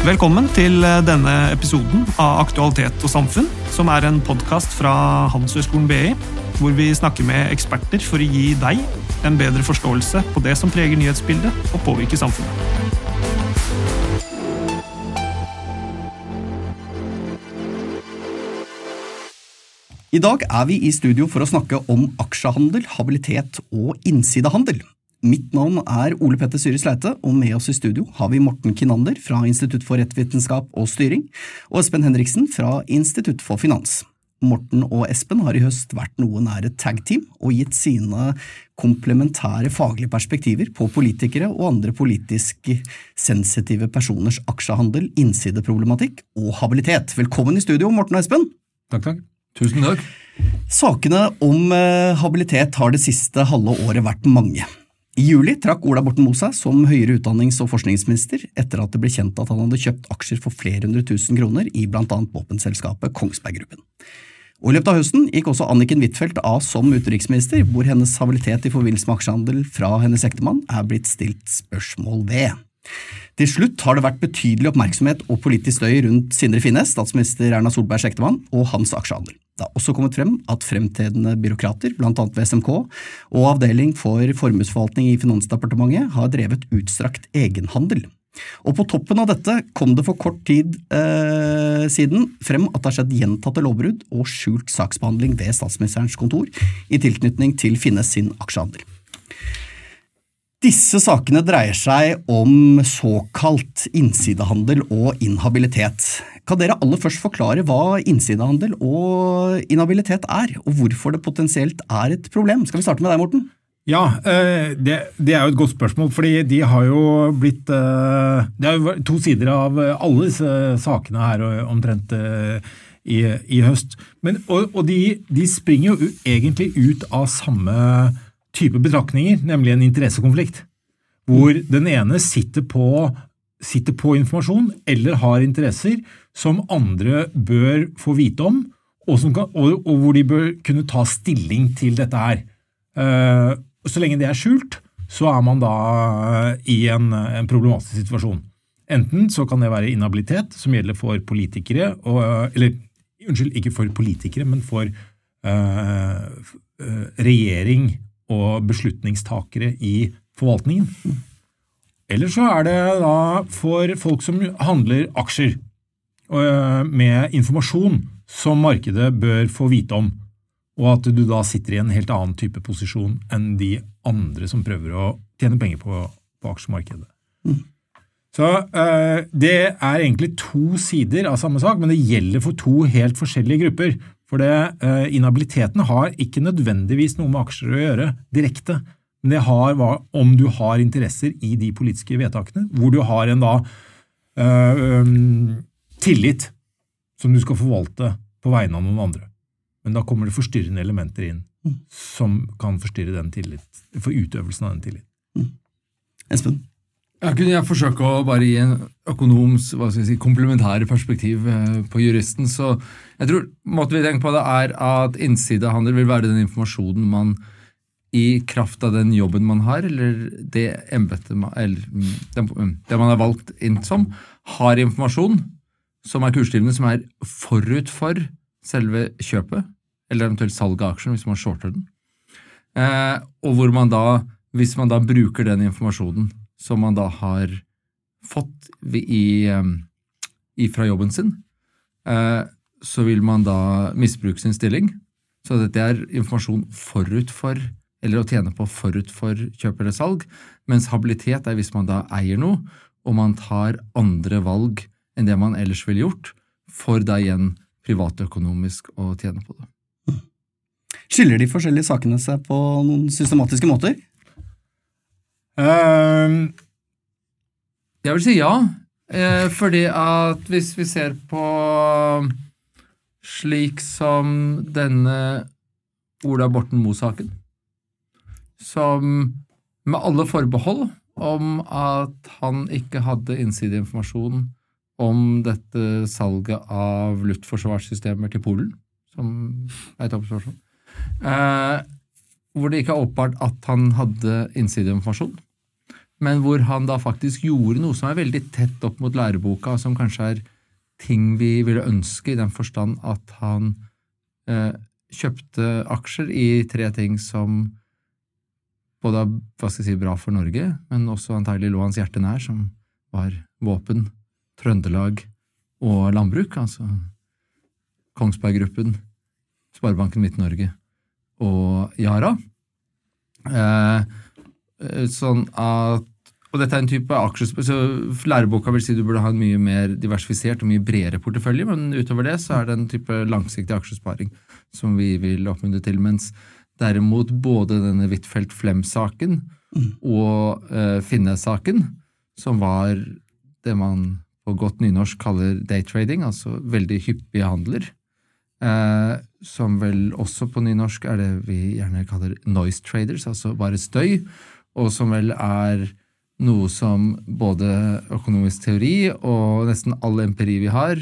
Velkommen til eh, denne episoden av Aktualitet og samfunn, som er en podkast fra Handelshøyskolen BI, hvor vi snakker med eksperter for å gi deg en bedre forståelse på det som preger nyhetsbildet og påvirker samfunnet. I dag er vi i studio for å snakke om aksjehandel, habilitet og innsidehandel. Mitt navn er Ole Petter Syre Sleite, og med oss i studio har vi Morten Kinander fra Institutt for rettvitenskap og styring, og Espen Henriksen fra Institutt for finans. Morten og Espen har i høst vært noe nær et tag-team og gitt sine komplementære faglige perspektiver på politikere og andre politisk sensitive personers aksjehandel, innsideproblematikk og habilitet. Velkommen i studio, Morten og Espen! Takk, takk. Tusen takk. Sakene om eh, habilitet har det siste halve året vært mange. I juli trakk Ola Borten Moe seg som høyere utdannings- og forskningsminister etter at det ble kjent at han hadde kjøpt aksjer for flere hundre tusen kroner i blant annet våpenselskapet Kongsberg Gruppen. Og I løpet av høsten gikk også Anniken Huitfeldt av som utenriksminister, hvor hennes habilitet i forbindelse med aksjehandel fra hennes ektemann er blitt stilt spørsmål ved. Til slutt har det vært betydelig oppmerksomhet og politisk støy rundt Sindre Finnes, statsminister Erna Solbergs ektemann, og hans aksjehandel. Det har også kommet frem at fremtredende byråkrater, bl.a. ved SMK, og avdeling for formuesforvaltning i Finansdepartementet har drevet utstrakt egenhandel. Og på toppen av dette kom det for kort tid eh, siden frem at det har skjedd gjentatte lovbrudd og skjult saksbehandling ved statsministerens kontor i tilknytning til Finnes sin aksjehandel. Disse sakene dreier seg om såkalt innsidehandel og inhabilitet. Kan dere aller først forklare hva innsidehandel og inhabilitet er, og hvorfor det potensielt er et problem? Skal vi starte med deg, Morten? Ja, eh, det, er jo et godt spørsmål, fordi de har jo blitt eh, Det er jo to sider av alle disse sakene her omtrent eh, i, i høst. Men, og, og de, de springer jo egentlig ut av samme type betraktninger, nemlig en interessekonflikt. Hvor den ene sitter på, sitter på, informasjon eller har interesser som andre bør få vite om, og, kan, og, og hvor de bør kunne ta stilling til dette her. Uh, så lenge det er skjult, så er man da i en, en, problematisk situasjon. Enten så kan det være inhabilitet, som gjelder for politikere, og, eller unnskyld, ikke for politikere, men for uh, regjering og beslutningstakere i forvaltningen. Eller så er det da for folk som handler aksjer øh, med informasjon som markedet bør få vite om, og at du da sitter i en helt annen type posisjon enn de andre som prøver å tjene penger på, på aksjemarkedet. Mm. Så øh, Det er egentlig to sider av samme sak, men det gjelder for to helt forskjellige grupper. For det, uh, inhabiliteten har ikke nødvendigvis noe med aksjer å gjøre direkte, men det har hva, om du har interesser i de politiske vedtakene, hvor du har en da um, tillit som du skal forvalte på vegne av noen andre. Men da kommer det forstyrrende elementer inn mm. som kan forstyrre den tillit, for utøvelsen av den tillit. Mm. Espen? Ja, kunne jeg forsøke å bare gi en økonoms hva skal jeg si, komplementære perspektiv eh, på juristen, så jeg tror måten vi tenker på det er at innsidehandel vil være den informasjonen man i kraft av den jobben man har, eller det embetet man, eller det man er valgt inn som, har informasjon som er kursdrivende, som er forut for selve kjøpet, eller eventuelt salget av aksjen hvis man shorter den. Eh, og hvor man da, hvis man da bruker den informasjonen som man da har fått i, i, fra jobben sin, eh, så vil man da misbruke sin stilling. Så dette er informasjon forut for, eller å tjene på forut for kjøp eller salg, mens habilitet er hvis man da eier noe, og man tar andre valg enn det man ellers ville gjort, for da igjen privatøkonomisk å tjene på det. Skiller de forskjellige sakene seg på noen systematiske måter? Uh, jeg vil si ja. Uh, fordi at hvis vi ser på slik som denne Ola Borten Moe-saken, som med alle forbehold om at han ikke hadde innsideinformasjon om dette salget av luftforsvarssystemer til Polen, som er et oppspørsmål, eh, hvor det ikke er åpenbart at han hadde innsideinformasjon men hvor han da faktisk gjorde noe som er veldig tett opp mot læreboka, som kanskje er ting vi ville ønske, i den forstand at han eh, kjøpte aksjer i tre ting som både er hva skal jeg si, bra for Norge, men også antagelig lå hans hjerte nær, som var våpen, Trøndelag og landbruk, altså Kongsberg Gruppen, Sparebanken Midt-Norge og Yara. Eh, sånn at og dette er en type aksjer, så Læreboka vil si du burde ha en mye mer diversifisert og mye bredere portefølje, men utover det så er det en type langsiktig aksjesparing som vi vil oppmuntre til. Mens derimot både denne Huitfeldt Flem-saken mm. og uh, Finne-saken, som var det man på godt nynorsk kaller daytrading, altså veldig hyppige handler, uh, som vel også på nynorsk er det vi gjerne kaller noise traders, altså bare støy, og som vel er noe som både økonomisk teori og nesten all empiri vi har,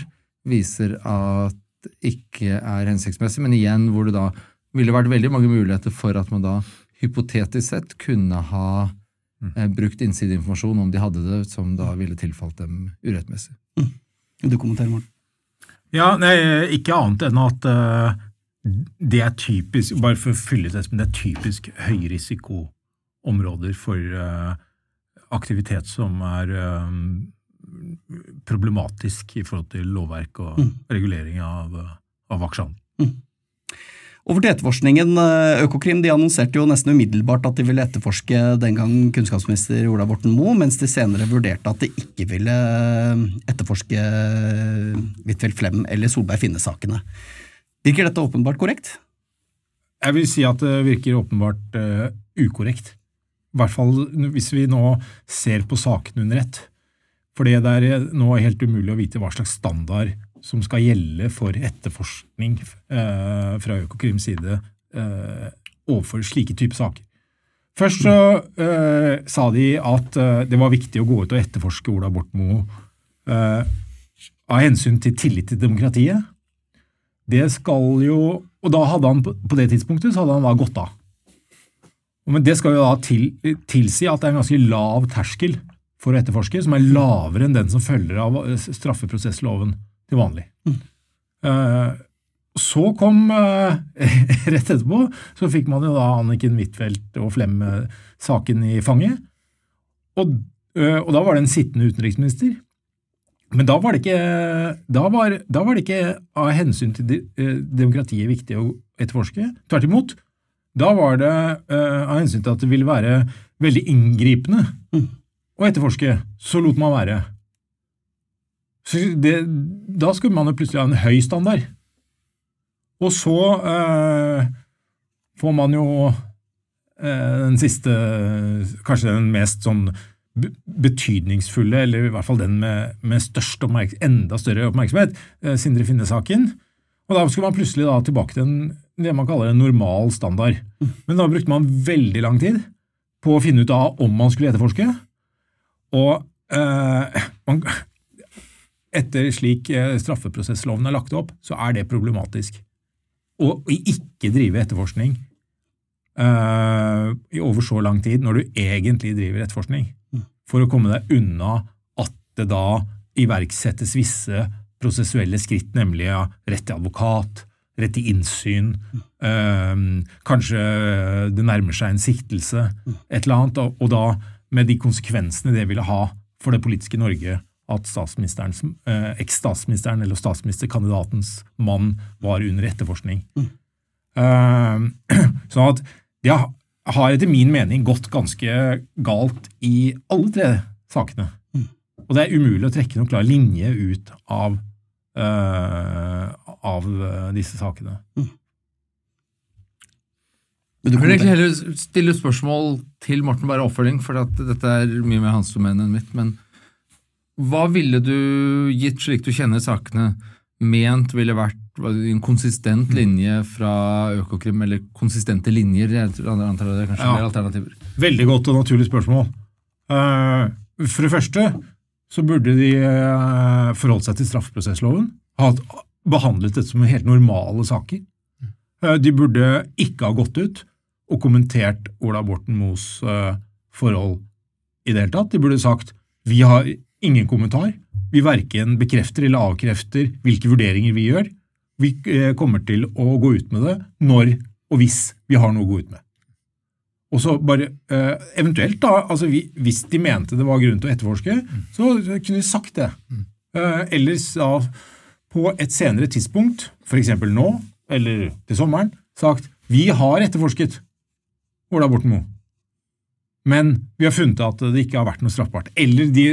viser at ikke er hensiktsmessig. Men igjen hvor det da ville vært veldig mange muligheter for at man da hypotetisk sett kunne ha mm. eh, brukt innsideinformasjon om de hadde det, som da ville tilfalt dem urettmessig. Mm. Du kommenterer, Morten? Ja, nei, ikke annet enn at uh, det er typisk, bare for å fylle det, men det er typisk høyrisikoområder for uh, aktivitet som er um, problematisk i forhold til lovverk og mm. regulering av, av aksjene. Mm. Over til etterforskningen. Eh, Økokrim de annonserte jo nesten umiddelbart at de ville etterforske den gang kunnskapsminister Ola Borten Moe, mens de senere vurderte at de ikke ville eh, etterforske Huitfeldt Flem eller Solberg Finne-sakene. Virker dette åpenbart korrekt? Jeg vil si at det virker åpenbart uh, ukorrekt. I hvert fall hvis vi nå ser på sakene under ett. For det er nå helt umulig å vite hva slags standard som skal gjelde for etterforskning eh, fra Økokrims side eh, overfor slike typer saker. Først så eh, sa de at eh, det var viktig å gå ut og etterforske Ola Borten Moe eh, av hensyn til tillit til demokratiet. Det skal jo Og da hadde han på det tidspunktet så hadde han da gått av. Men det skal jo da til, tilsi at det er en ganske lav terskel for å etterforske, som er lavere enn den som følger av straffeprosessloven til vanlig. Mm. Uh, så kom uh, Rett etterpå så fikk man jo da Anniken Huitfeldt og Flemme-saken i fanget. Og, uh, og, da var det en sittende utenriksminister. Men da var det ikke, da var, da var det ikke av hensyn til de, demokratiet viktig å etterforske. Tvert imot. Da var det av hensyn til at det ville være veldig inngripende mm. å etterforske, så lot man være. Det, da skulle man jo plutselig ha en høy standard. Og så eh, får man jo eh, den siste, kanskje den mest sånn betydningsfulle, eller i hvert fall den med, med størst enda større oppmerksomhet, Sindre Finne-saken. Og da skulle man plutselig da tilbake til en det man kaller en normal standard. Men da brukte man veldig lang tid på å finne ut av om man skulle etterforske. Og eh, man, etter slik eh, straffeprosessloven er lagt opp, så er det problematisk. Å ikke drive etterforskning i over så lang tid, når du egentlig driver etterforskning, for å komme deg unna at det da iverksettes visse prosessuelle skritt, nemlig ja, rett til advokat, rett til innsyn. uh, kanskje det nærmer seg en siktelse, et eller annet. Og, og, da med de konsekvensene det ville ha for det politiske Norge at statsministerens, eh, eks-statsministeren eller statsministerkandidatens mann var under etterforskning. Mm. Uh, sånn at det har etter min mening gått ganske galt i alle tre sakene. Mm. Og det er umulig å trekke noen klar linje ut av uh, av eh, disse sakene. Mm. Men du vil egentlig heller stille spørsmål til Morten, bare oppfølging, for dette er mye mer hans domene enn mitt. Men hva ville du, gitt slik du kjenner sakene, ment ville vært en konsistent mm. linje fra Økokrim, eller konsistente linjer? Jeg antar det er kanskje ja. alternativer. Veldig godt og naturlig spørsmål. Eh, for det første så burde de eh, forholdt seg til straffeprosessloven. Behandlet dette som helt normale saker. Eh, de burde ikke ha gått ut og kommentert Ola Borten Moes forhold i det hele tatt. De burde sagt vi har ingen kommentar. Vi verken bekrefter eller avkrefter hvilke vurderinger vi gjør. Vi eh, kommer til å gå ut med det når og hvis vi har noe å gå ut med. Og så bare, eh, Eventuelt, da, altså vi, hvis de mente det var grunn til å etterforske, så kunne de sagt det. Eh, Ellers da, på et senere tidspunkt, f.eks. nå eller til sommeren, sagt vi har etterforsket Ola Borten Moe. Men vi har funnet at det ikke har vært noe straffbart. Eller de,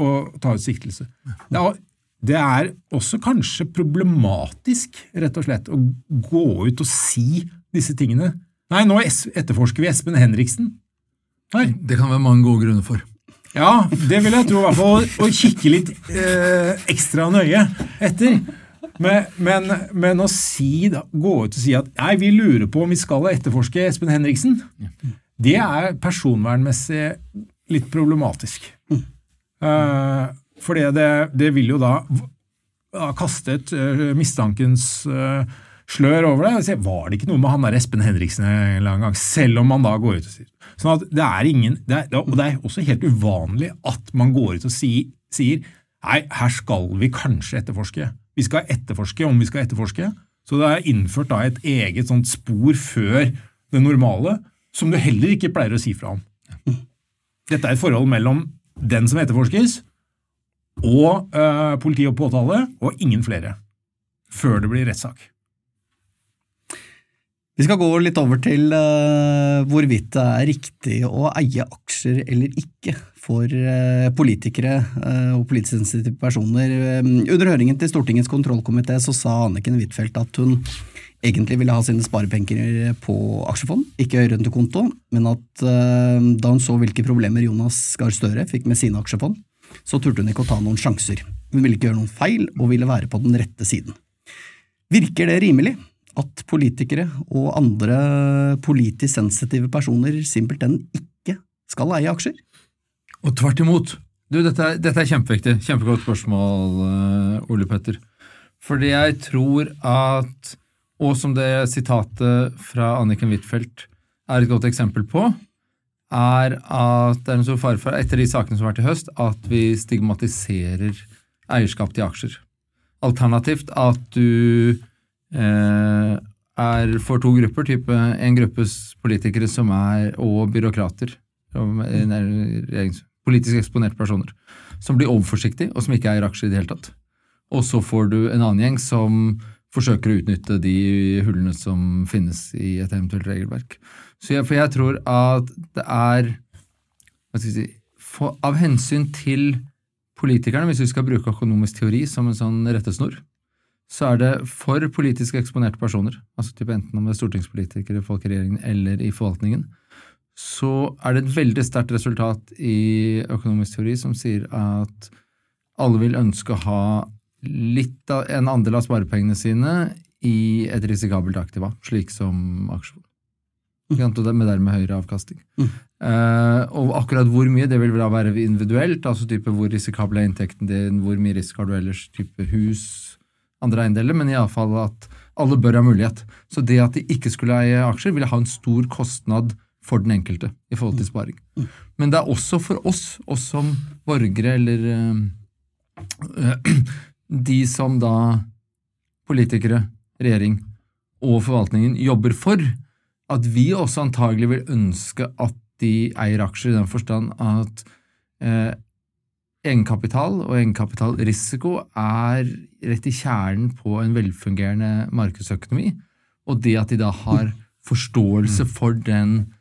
å ta ut siktelse. Det er, det er også kanskje problematisk, rett og slett, å gå ut og si disse tingene. Nei, nå etterforsker vi Espen Henriksen. Her. Det kan være mange gode grunner for. Ja, det vil jeg tro, i hvert fall. Å kikke litt eh, ekstra nøye etter. Men, men, men å si, da, gå ut og si at nei, vi lurer på om vi skal etterforske Espen Henriksen, det er personvernmessig litt problematisk. Eh, for det, det vil jo da, da kaste et eh, mistankens uh, slør over det. og se, Var det ikke noe med han der Espen Henriksen en eller annen gang? Selv om man da går ut og sier Sånn at det er ingen, det er, Og det er også helt uvanlig at man går ut og si, sier nei, her skal vi kanskje etterforske. Vi skal etterforske om vi skal etterforske. Så det er innført da et eget sånt spor før det normale, som du heller ikke pleier å si fra om. Dette er et forhold mellom den som etterforskes, og eh, politi og påtale, og ingen flere. Før det blir rettssak. Vi skal gå litt over til eh, hvorvidt det er riktig å eie aksjer eller ikke for eh, politikere eh, og politisk sensitive personer. Under høringen til Stortingets kontrollkomité så sa Anniken Huitfeldt at hun egentlig ville ha sine sparepenger på aksjefond, ikke rentekonto, men at eh, da hun så hvilke problemer Jonas Gahr Støre fikk med sine aksjefond, så turte hun ikke å ta noen sjanser. Hun ville ikke gjøre noen feil og ville være på den rette siden. Virker det rimelig at politikere og andre politisk sensitive personer simpelthen ikke skal eie aksjer? Og tvert imot. Du, dette dette er kjempeviktig. Kjempegodt spørsmål, eh, Ole Petter. Fordi jeg tror at, og som det sitatet fra Anniken Huitfeldt er et godt eksempel på, er at det er en stor fare for, etter de sakene som har vært i høst, at vi stigmatiserer eierskap til aksjer. Alternativt at du eh, er for to grupper, type en gruppes politikere som er, og byråkrater, er politisk eksponerte personer, som blir overforsiktige, og som ikke eier aksjer i det hele tatt. Og så får du en annen gjeng som forsøker å utnytte de hullene som finnes i et eventuelt regelverk. Så jeg, for jeg tror at det er si, for, Av hensyn til politikerne, hvis vi skal bruke økonomisk teori som en sånn rettesnor, så er det for politisk eksponerte personer, altså typ enten om det er stortingspolitikere, folk i regjeringen eller i forvaltningen, så er det et veldig sterkt resultat i økonomisk teori som sier at alle vil ønske å ha litt av en andel av sparepengene sine i et risikabelt aktiva, slik som aksjefond. Det- Med dermed høyere avkastning. Eh, og akkurat hvor mye, det vil da være individuelt, altså type hvor risikabel er inntekten din, hvor mye risk har du ellers, type hus, andre eiendeler, men iallfall at alle bør ha mulighet. Så det at de ikke skulle eie aksjer, ville ha en stor kostnad for den enkelte i forhold til sparing. Men det er også for oss, oss som borgere eller eh, de som da politikere, regjering og forvaltningen jobber for, at vi også antagelig vil ønske at de eier aksjer i den forstand at eh, egenkapital og egenkapitalrisiko er rett i kjernen på en velfungerende markedsøkonomi, og det at de da har forståelse for den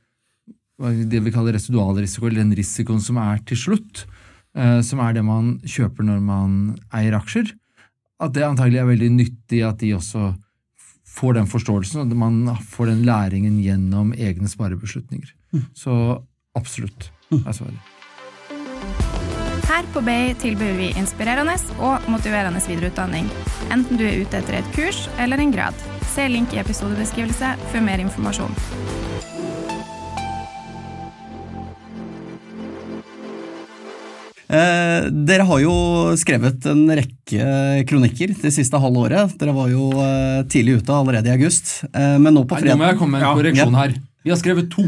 det vi kaller residualrisiko, eller den risikoen som er til slutt, som er det man kjøper når man eier aksjer, at det antagelig er veldig nyttig at de også får den forståelsen, og at man får den læringen gjennom egne sparebeslutninger. Så absolutt er svaret. Her på BI tilbyr vi inspirerende og motiverende videreutdanning. Enten du er ute etter et kurs eller en grad. Se link i episodebeskrivelse for mer informasjon. Eh, dere har jo skrevet en rekke kronikker det siste halve året. Dere var jo eh, tidlig ute allerede i august. Eh, men nå på Nei, Nå må fredag jeg komme med en Ja, korreksjon her. Vi har skrevet to.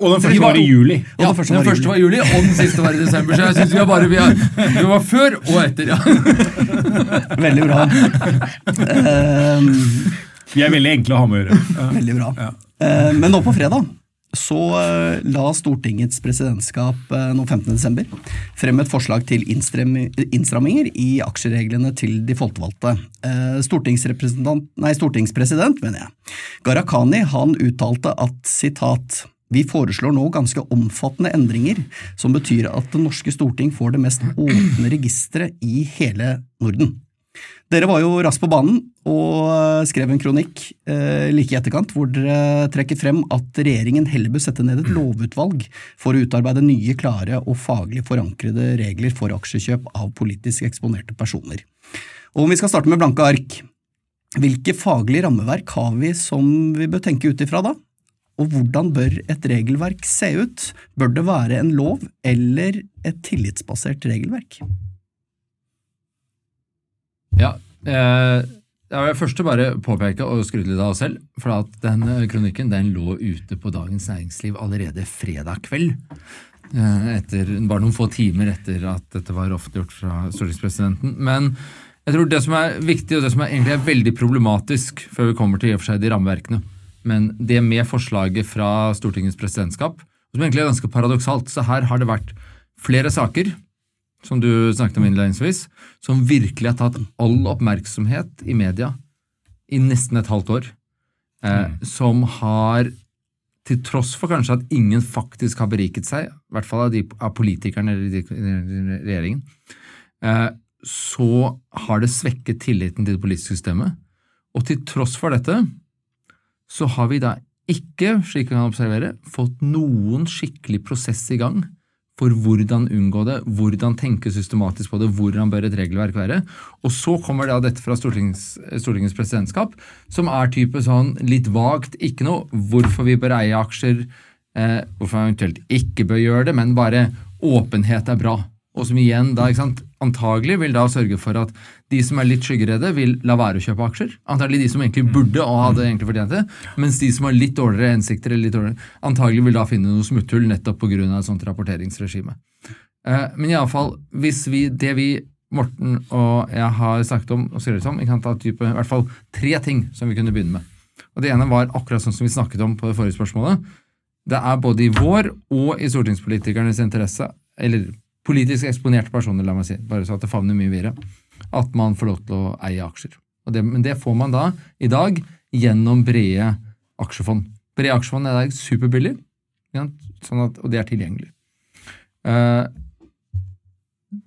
Og den første var i juli. Ja, den første den var i første juli. var i juli, og den siste var i desember. Så jeg synes vi har bare vi, har, vi var før og etter. ja. Veldig bra. Ehm, Vi er veldig enkle å ha med å gjøre. Ja. Veldig bra. Ja. Eh, Men nå på fredag så eh, la Stortingets presidentskap eh, nå 15. desember frem et forslag til innstramminger i aksjereglene til de folkevalgte. Eh, nei, stortingspresident, mener jeg, Gharahkhani han uttalte at sitat vi foreslår nå ganske omfattende endringer som betyr at det norske storting får det mest åpne registeret i hele Norden. Dere var jo raskt på banen og eh, skrev en kronikk eh, like i etterkant hvor dere trekker frem at regjeringen heller bør sette ned et lovutvalg for å utarbeide nye, klare og faglig forankrede regler for aksjekjøp av politisk eksponerte personer. Og om vi skal starte med blanke ark, hvilke faglige rammeverk har vi som vi bør tenke ut ifra da? Og hvordan bør et regelverk se ut? Bør det være en lov eller et tillitsbasert regelverk? Ja, eh, jeg vil først bare påpeke og skryte litt av oss selv, for at den eh, kronikken den lå ute på Dagens Næringsliv allerede fredag kveld. Eh, etter, bare noen få timer etter at dette var offentliggjort fra stortingspresidenten. Men jeg tror det som er viktig, og det som er egentlig er veldig problematisk, før vi kommer til i og for seg de rammeverkene, men det med forslaget fra Stortingets presidentskap, som egentlig er ganske paradoksalt. Så her har det vært flere saker som du snakket om innledningsvis, som virkelig har tatt all oppmerksomhet i media i nesten et halvt år. Eh, Som har, til tross for kanskje at ingen faktisk har beriket seg, i hvert fall av, de, av politikerne eller regjeringen, eh, så har det svekket tilliten til det politiske systemet. Og til tross for dette, så har vi da ikke, slik vi kan observere, fått noen skikkelig prosess i gang for hvordan unngå det, hvordan tenke systematisk på det, hvordan bør et regelverk være. Og så kommer det av dette fra Stortings, Stortingets presidentskap, som er type sånn litt vagt, ikke noe hvorfor vi bør eie aksjer, eh, hvorfor vi eventuelt ikke bør gjøre det, men bare åpenhet er bra. Og som igjen da, ikke sant, antagelig vil da sørge for at de som er litt skyggeredde, vil la være å kjøpe aksjer. Antagelig de som egentlig burde og hadde egentlig fortjent det. Mens de som har litt dårligere hensikter, eller litt dårligere, antagelig vil da finne noe smutthull nettopp pga. et sånt rapporteringsregime. Eh, men iallfall, hvis vi, det vi, Morten og jeg har snakket om og skrevet om, vi kan ta type, i hvert fall tre ting som vi kunne begynne med. Og Det ene var akkurat sånn som vi snakket om på det forrige spørsmålet. Det er både i vår og i stortingspolitikernes interesse, eller politisk eksponerte personer, la meg si, bare så at det favner mye videre, at man får lov til å eie aksjer. Det, men det får man da i dag gjennom brede aksjefond. Brede aksjefond er i superbillig, ja, sånn at, og det er tilgjengelig. Eh,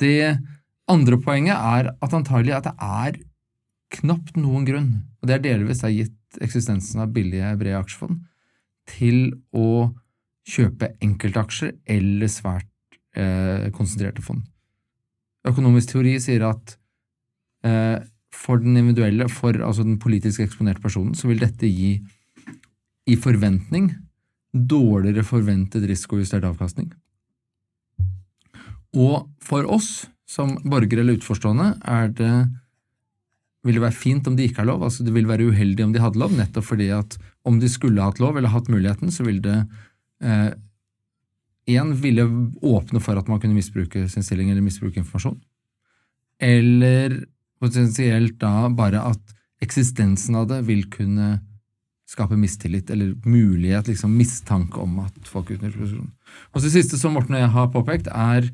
det andre poenget er at antagelig at det er knapt noen grunn, og det er delvis er gitt eksistensen av billige brede aksjefond, til å kjøpe enkeltaksjer eller svært eh, konsentrerte fond. Økonomisk teori sier at eh, for den individuelle, for altså den politisk eksponerte personen, så vil dette gi i forventning dårligere forventet risikojustert avkastning. Og for oss som borgere eller utforstående er det vil det være fint om de ikke har lov, altså det vil være uheldig om de hadde lov, nettopp fordi at om de skulle hatt lov eller hatt muligheten, så vil det eh, en ville åpne for at man kunne misbruke sin stilling eller misbruke informasjon. Eller potensielt da bare at eksistensen av det vil kunne skape mistillit, eller mulighet, liksom mistanke om at folk utnytter posisjonen. Og det siste som Morten og jeg har påpekt, er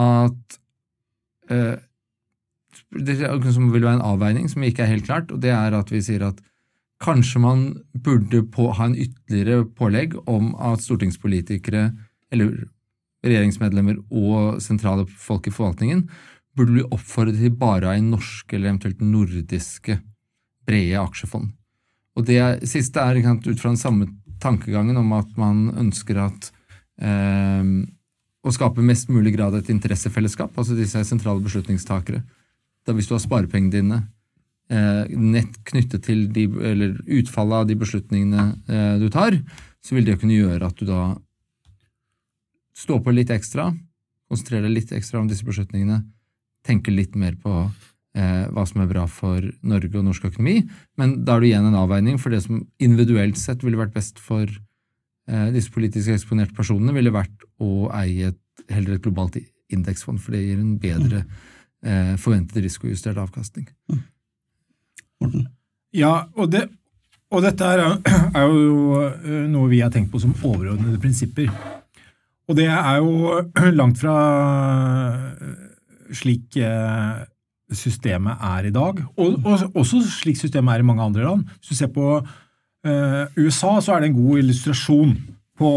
at øh, det som vil være en avveining som ikke er helt klart, og det er at vi sier at kanskje man burde på, ha en ytterligere pålegg om at stortingspolitikere eller regjeringsmedlemmer og sentrale folk i forvaltningen burde bli oppfordret til bare å eie norske eller eventuelt nordiske brede aksjefond. Og det siste er ut fra den samme tankegangen om at man ønsker at eh, å skape mest mulig grad et interessefellesskap, altså disse sentrale beslutningstakere. Da hvis du har sparepengene dine eh, nett knyttet til de, eller utfallet av de beslutningene eh, du tar, så vil det kunne gjøre at du da står på litt ekstra, konsentrere deg litt ekstra om disse beslutningene, tenke litt mer på eh, hva som er bra for Norge og norsk økonomi, men da er det igjen en avveining for det som individuelt sett ville vært best for eh, disse politisk eksponerte personene ville vært å eie et, heller et globalt indeksfond, for det gir en bedre eh, forventet risikojustert avkastning. Morten? Ja, og, det, og dette er, er jo eh, noe vi har tenkt på som overordnede prinsipper. Og det er jo langt fra slik eh, systemet er i dag, og, og også slik systemet er i mange andre land. Hvis du ser på uh, USA, så er det en god illustrasjon på,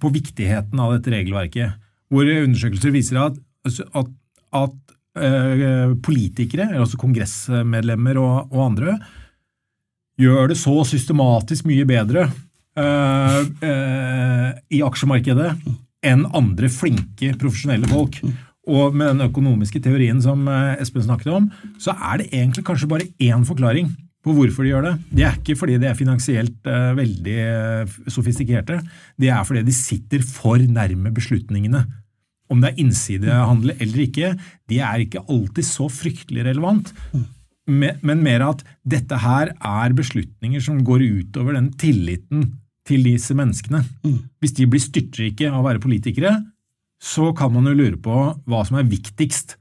på, viktigheten av dette regelverket, hvor undersøkelser viser at, at, at uh, politikere, altså kongressmedlemmer og, og, andre, gjør det så systematisk mye bedre uh, i aksjemarkedet enn andre flinke, profesjonelle folk. Og med den økonomiske teorien som eh, Espen snakket om, så er det egentlig kanskje bare én forklaring på hvorfor de gjør det. Det er ikke fordi de er finansielt uh, veldig uh, sofistikerte. Det er fordi de sitter for nærme beslutningene. Om det er innsidehandel eller ikke, det er ikke alltid så fryktelig relevant. Men mer at dette her er beslutninger som går utover den tilliten til disse menneskene. Hvis de blir styrtrike av å være politikere, så kan man jo lure på hva som er viktigst.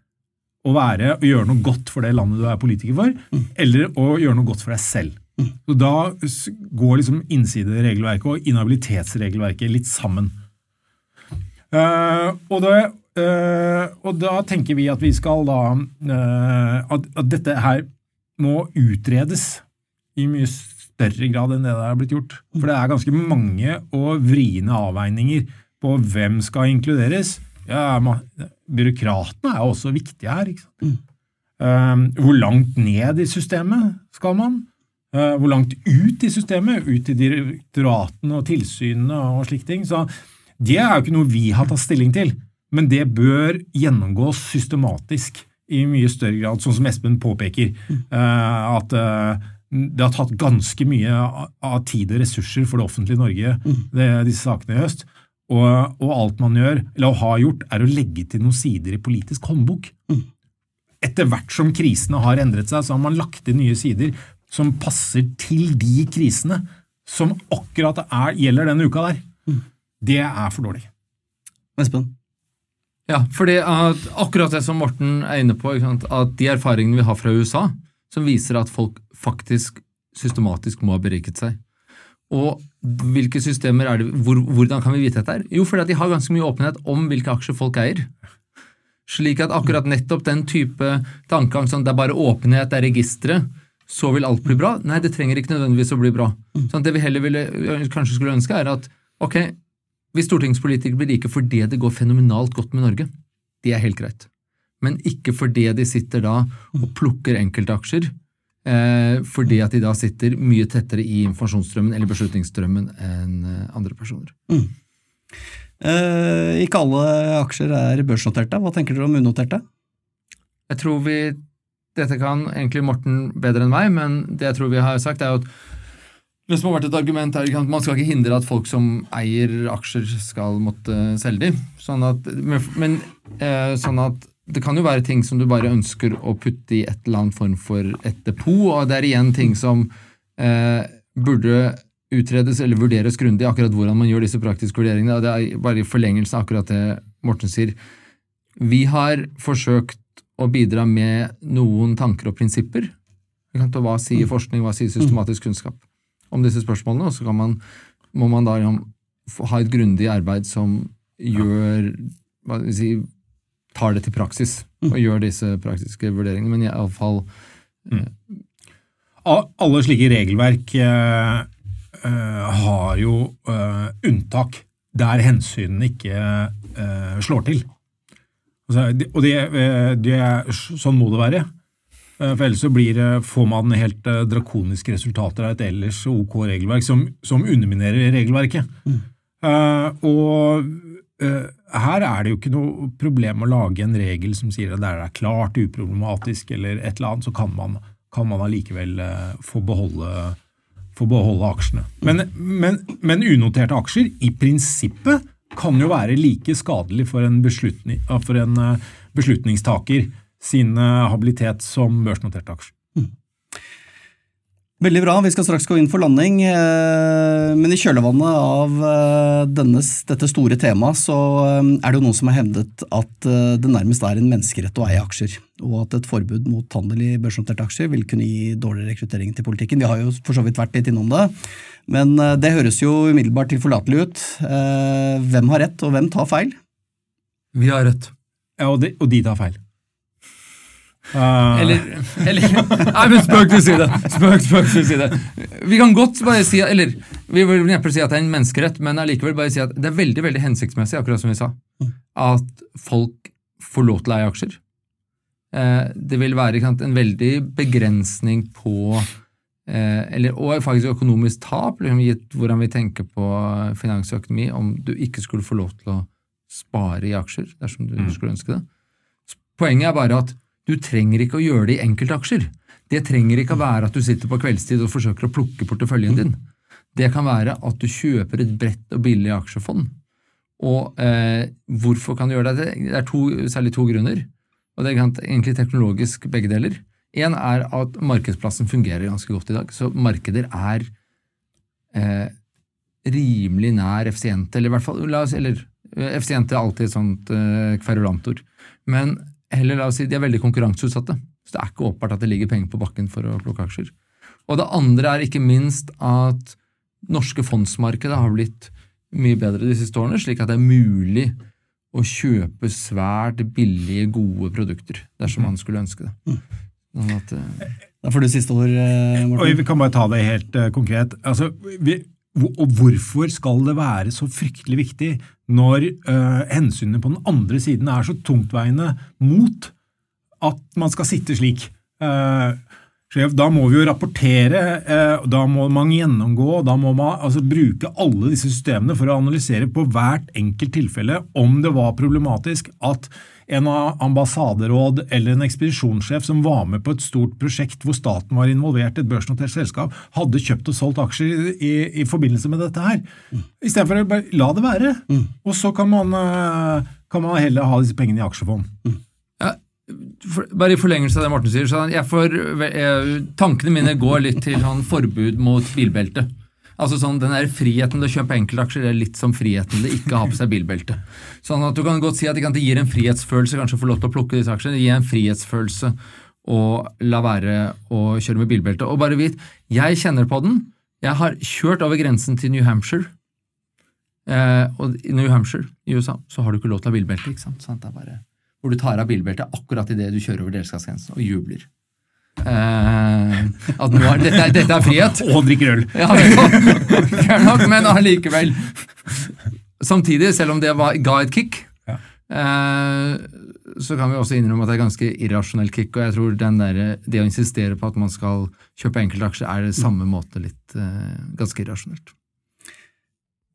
Å være å gjøre noe godt for det landet du er politiker for, mm. eller å gjøre noe godt for deg selv. Mm. Så Da går liksom innsideregelverket og inhabilitetsregelverket litt sammen. Uh, og, det, uh, og, da tenker vi at vi skal da uh, at, at, dette her må utredes i mye større grad enn det det er blitt gjort. For det er ganske mange og vriene avveininger på hvem skal inkluderes. Ja, Byråkratene er også viktige her. ikke sant? Uh, hvor langt ned i systemet skal man? Uh, hvor langt ut i systemet? Ut til direktoratene og tilsynene og slike ting. Så det er jo ikke noe vi har tatt stilling til, men det bør gjennomgås systematisk i mye større grad, sånn som Espen påpeker. Uh, at det har tatt ganske mye av tid og ressurser for det offentlige Norge, mm. det, disse sakene i høst. Og, og, alt man gjør, eller har gjort, er å legge til noen sider i politisk håndbok. Mm. Etter hvert som krisene har endret seg, så har man lagt til nye sider som passer til de krisene som akkurat er, gjelder denne uka der. Mm. Det er for dårlig. Espen? Ja, fordi at akkurat det som Morten er inne på, at de erfaringene vi har fra USA, som viser at folk faktisk systematisk må ha beriket seg. Og hvilke systemer er det, hvor, Hvordan kan vi vite dette? her? Jo, fordi at de har ganske mye åpenhet om hvilke aksjer folk eier. Slik at akkurat nettopp den type tankegang som det er bare åpenhet, det er registre, så vil alt bli bra. Nei, det trenger ikke nødvendigvis å bli bra. Sånn det vi heller ville, kanskje skulle ønske, er at ok, hvis stortingspolitikere blir like fordi det går fenomenalt godt med Norge, det er helt greit. Men ikke fordi de sitter da og plukker enkeltaksjer Eh, fordi at de da sitter mye tettere i informasjonsstrømmen eller beslutningsstrømmen enn eh, andre personer. Mm. Eh, ikke alle aksjer er børsnoterte. Hva tenker dere om unoterte? Jeg tror vi Dette kan egentlig Morten bedre enn meg, men det jeg tror vi har sagt, er at det som har vært et argument er at Man skal ikke hindre at folk som eier aksjer, skal måtte selge dem. Sånn at, men, eh, sånn at det kan jo være ting som du bare ønsker å putte i et eller annet form for et depot, og det er igjen ting som eh, burde utredes eller vurderes grundig, akkurat hvordan man gjør disse praktiske vurderingene. og Det er bare i forlengelse av akkurat det Morten sier. Vi har forsøkt å bidra med noen tanker og prinsipper. Hva sier forskning, hva sier systematisk kunnskap om disse spørsmålene? Og så man, må man da ha et grundig arbeid som gjør hva skal vi si, tar det til praksis og gjør disse praktiske vurderingene, men iallfall mm. Alle slike regelverk uh, uh, har jo uh, unntak der hensynene ikke slår til. Altså, de, og det, det, sånn må det være. For ellers så blir, får man helt drakoniske resultater av et ellers ok regelverk som, som underminerer regelverket. Mm. og Eh, her er det jo ikke noe problem å lage en regel som sier at det er klart uproblematisk eller et eller annet, så kan man, kan man allikevel eh, få beholde, få beholde aksjene. Men, men, men, unoterte aksjer i prinsippet kan jo være like skadelig for en, for en eh, beslutningstaker sin habilitet som børsnoterte aksjer. Veldig bra, vi skal straks gå inn for landing. eh, Men i kjølvannet av denne, dette store temaet, så eh, er det jo noen som har hevdet at eh, det nærmest er en menneskerett å eie aksjer, og at et forbud mot handel i børsnoterte aksjer vil kunne gi dårligere rekruttering til politikken. Vi har jo for så vidt vært litt innom det, men eh, det høres jo umiddelbart tilforlatelig ut. Eh, Hvem har rett, og hvem tar feil? Vi har rett. Ja, og, de, og de tar feil. Eh, Eller, eller Nei, men spøk til side! Spøk, spøk til side. Vi kan godt bare si Eller vi vil neppe si at det er en menneskerett, men allikevel bare si at det er veldig veldig hensiktsmessig, akkurat som vi sa, at folk får lov til å eie aksjer. Eh, Det vil være en veldig begrensning på eh, eller, Og faktisk økonomisk tap, liksom, gitt hvordan vi tenker på finans og økonomi, om du ikke skulle få lov til å spare i aksjer dersom du skulle ønske det. Poenget er bare at du trenger ikke å gjøre det i enkeltaksjer. Det trenger ikke å være at du sitter på kveldstid og forsøker å plukke porteføljen din. Det kan være at du kjøper et bredt og billig aksjefond. Og eh, hvorfor kan du gjøre det? Det er to, særlig to grunner. Og det er egentlig teknologisk begge deler. Én er at markedsplassen fungerer ganske godt i dag. Så markeder er eh, rimelig nær effisiente, eller i hvert fall la oss, eller Effisiente er alltid et sånt eh, kverulantord. Men heller la oss si de er veldig konkurranseutsatte. Så det er ikke åpenbart at det ligger penger på bakken for å plukke aksjer. Og det andre er ikke minst at norske fondsmarkedet har blitt mye bedre de siste årene, slik at det er mulig å kjøpe svært billige, gode produkter dersom man skulle ønske det. Sånn at, Da får du siste ord, eh, Morten. vi kan bare ta det helt eh, konkret. Altså, vi, og hvorfor skal det være så fryktelig viktig når øh, hensynene på den andre siden er så tungtveiende mot at man skal sitte slik? Uh, da må vi jo rapportere, uh, da må man gjennomgå, da må man altså, bruke alle disse systemene for å analysere på hvert enkelt tilfelle om det var problematisk at en ambassaderåd eller en ekspedisjonssjef som var med på et stort prosjekt hvor staten var involvert, et børsnotert selskap, hadde kjøpt og solgt aksjer i, i forbindelse med dette her. Istedenfor å bare la det være. Og så kan man, eh, kan man heller ha disse pengene i aksjefond. Ja, for, bare i forlengelse av det Morten sier, så jeg får, jeg, tankene mine går litt til sånn forbud mot bilbelte. Altså sånn, Den der friheten til å kjøpe enkeltaksjer er litt som friheten til ikke å ha på seg bilbelte. Sånn at Du kan godt si at det gir en frihetsfølelse kanskje å få lov til å plukke disse aksjene. Det gir en frihetsfølelse å la være å kjøre med bilbelte. Og bare vit, jeg kjenner på den. Jeg har kjørt over grensen til New Hampshire. Eh, og i New Hampshire i USA så har du ikke lov til å ha bilbelte. ikke sant? Sånn, det er bare, hvor du tar av bilbeltet akkurat idet du kjører over delstatsgrensen og jubler. Eh, at nå er, dette, dette er frihet. Og drikker øl! Ja, Fair nok, men allikevel. Samtidig, selv om det var, ga et kick, Ja. uh, så kan vi også innrømme at det er ganske irrasjonelt kick. Og jeg tror den der, det å insistere på at man skal kjøpe enkeltaksjer, er det samme måte litt uh, ganske irrasjonelt.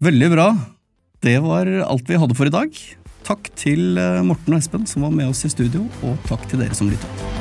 Veldig bra. Det var alt vi hadde for i dag. Takk til Morten og Espen som var med oss i studio, og takk til dere som lyttet.